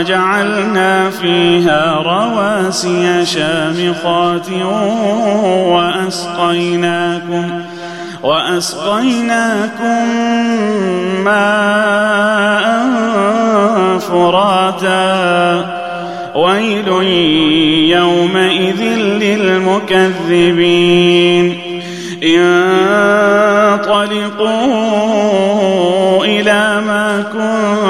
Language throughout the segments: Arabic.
وجعلنا فيها رواسي شامخات وأسقيناكم وأسقيناكم ماء فراتا. ويل يومئذ للمكذبين. انطلقوا إلى ما كنتم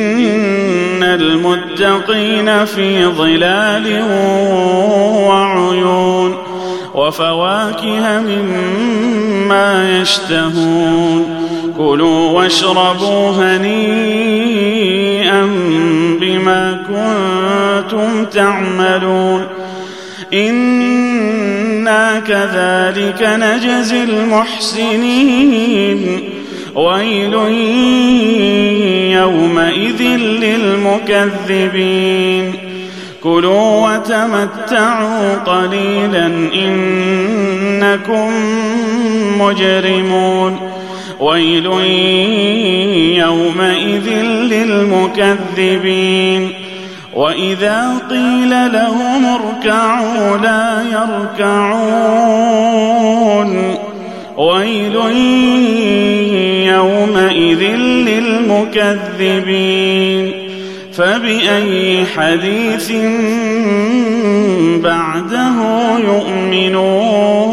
المتقين في ظلال وعيون وفواكه مما يشتهون كلوا واشربوا هنيئا بما كنتم تعملون إنا كذلك نجزي المحسنين ويل يومئذ للمكذبين. كلوا وتمتعوا قليلا إنكم مجرمون. ويل يومئذ للمكذبين. وإذا قيل لهم اركعوا لا يركعون. ويل للمكذبين فبأي حديث بعده يؤمنون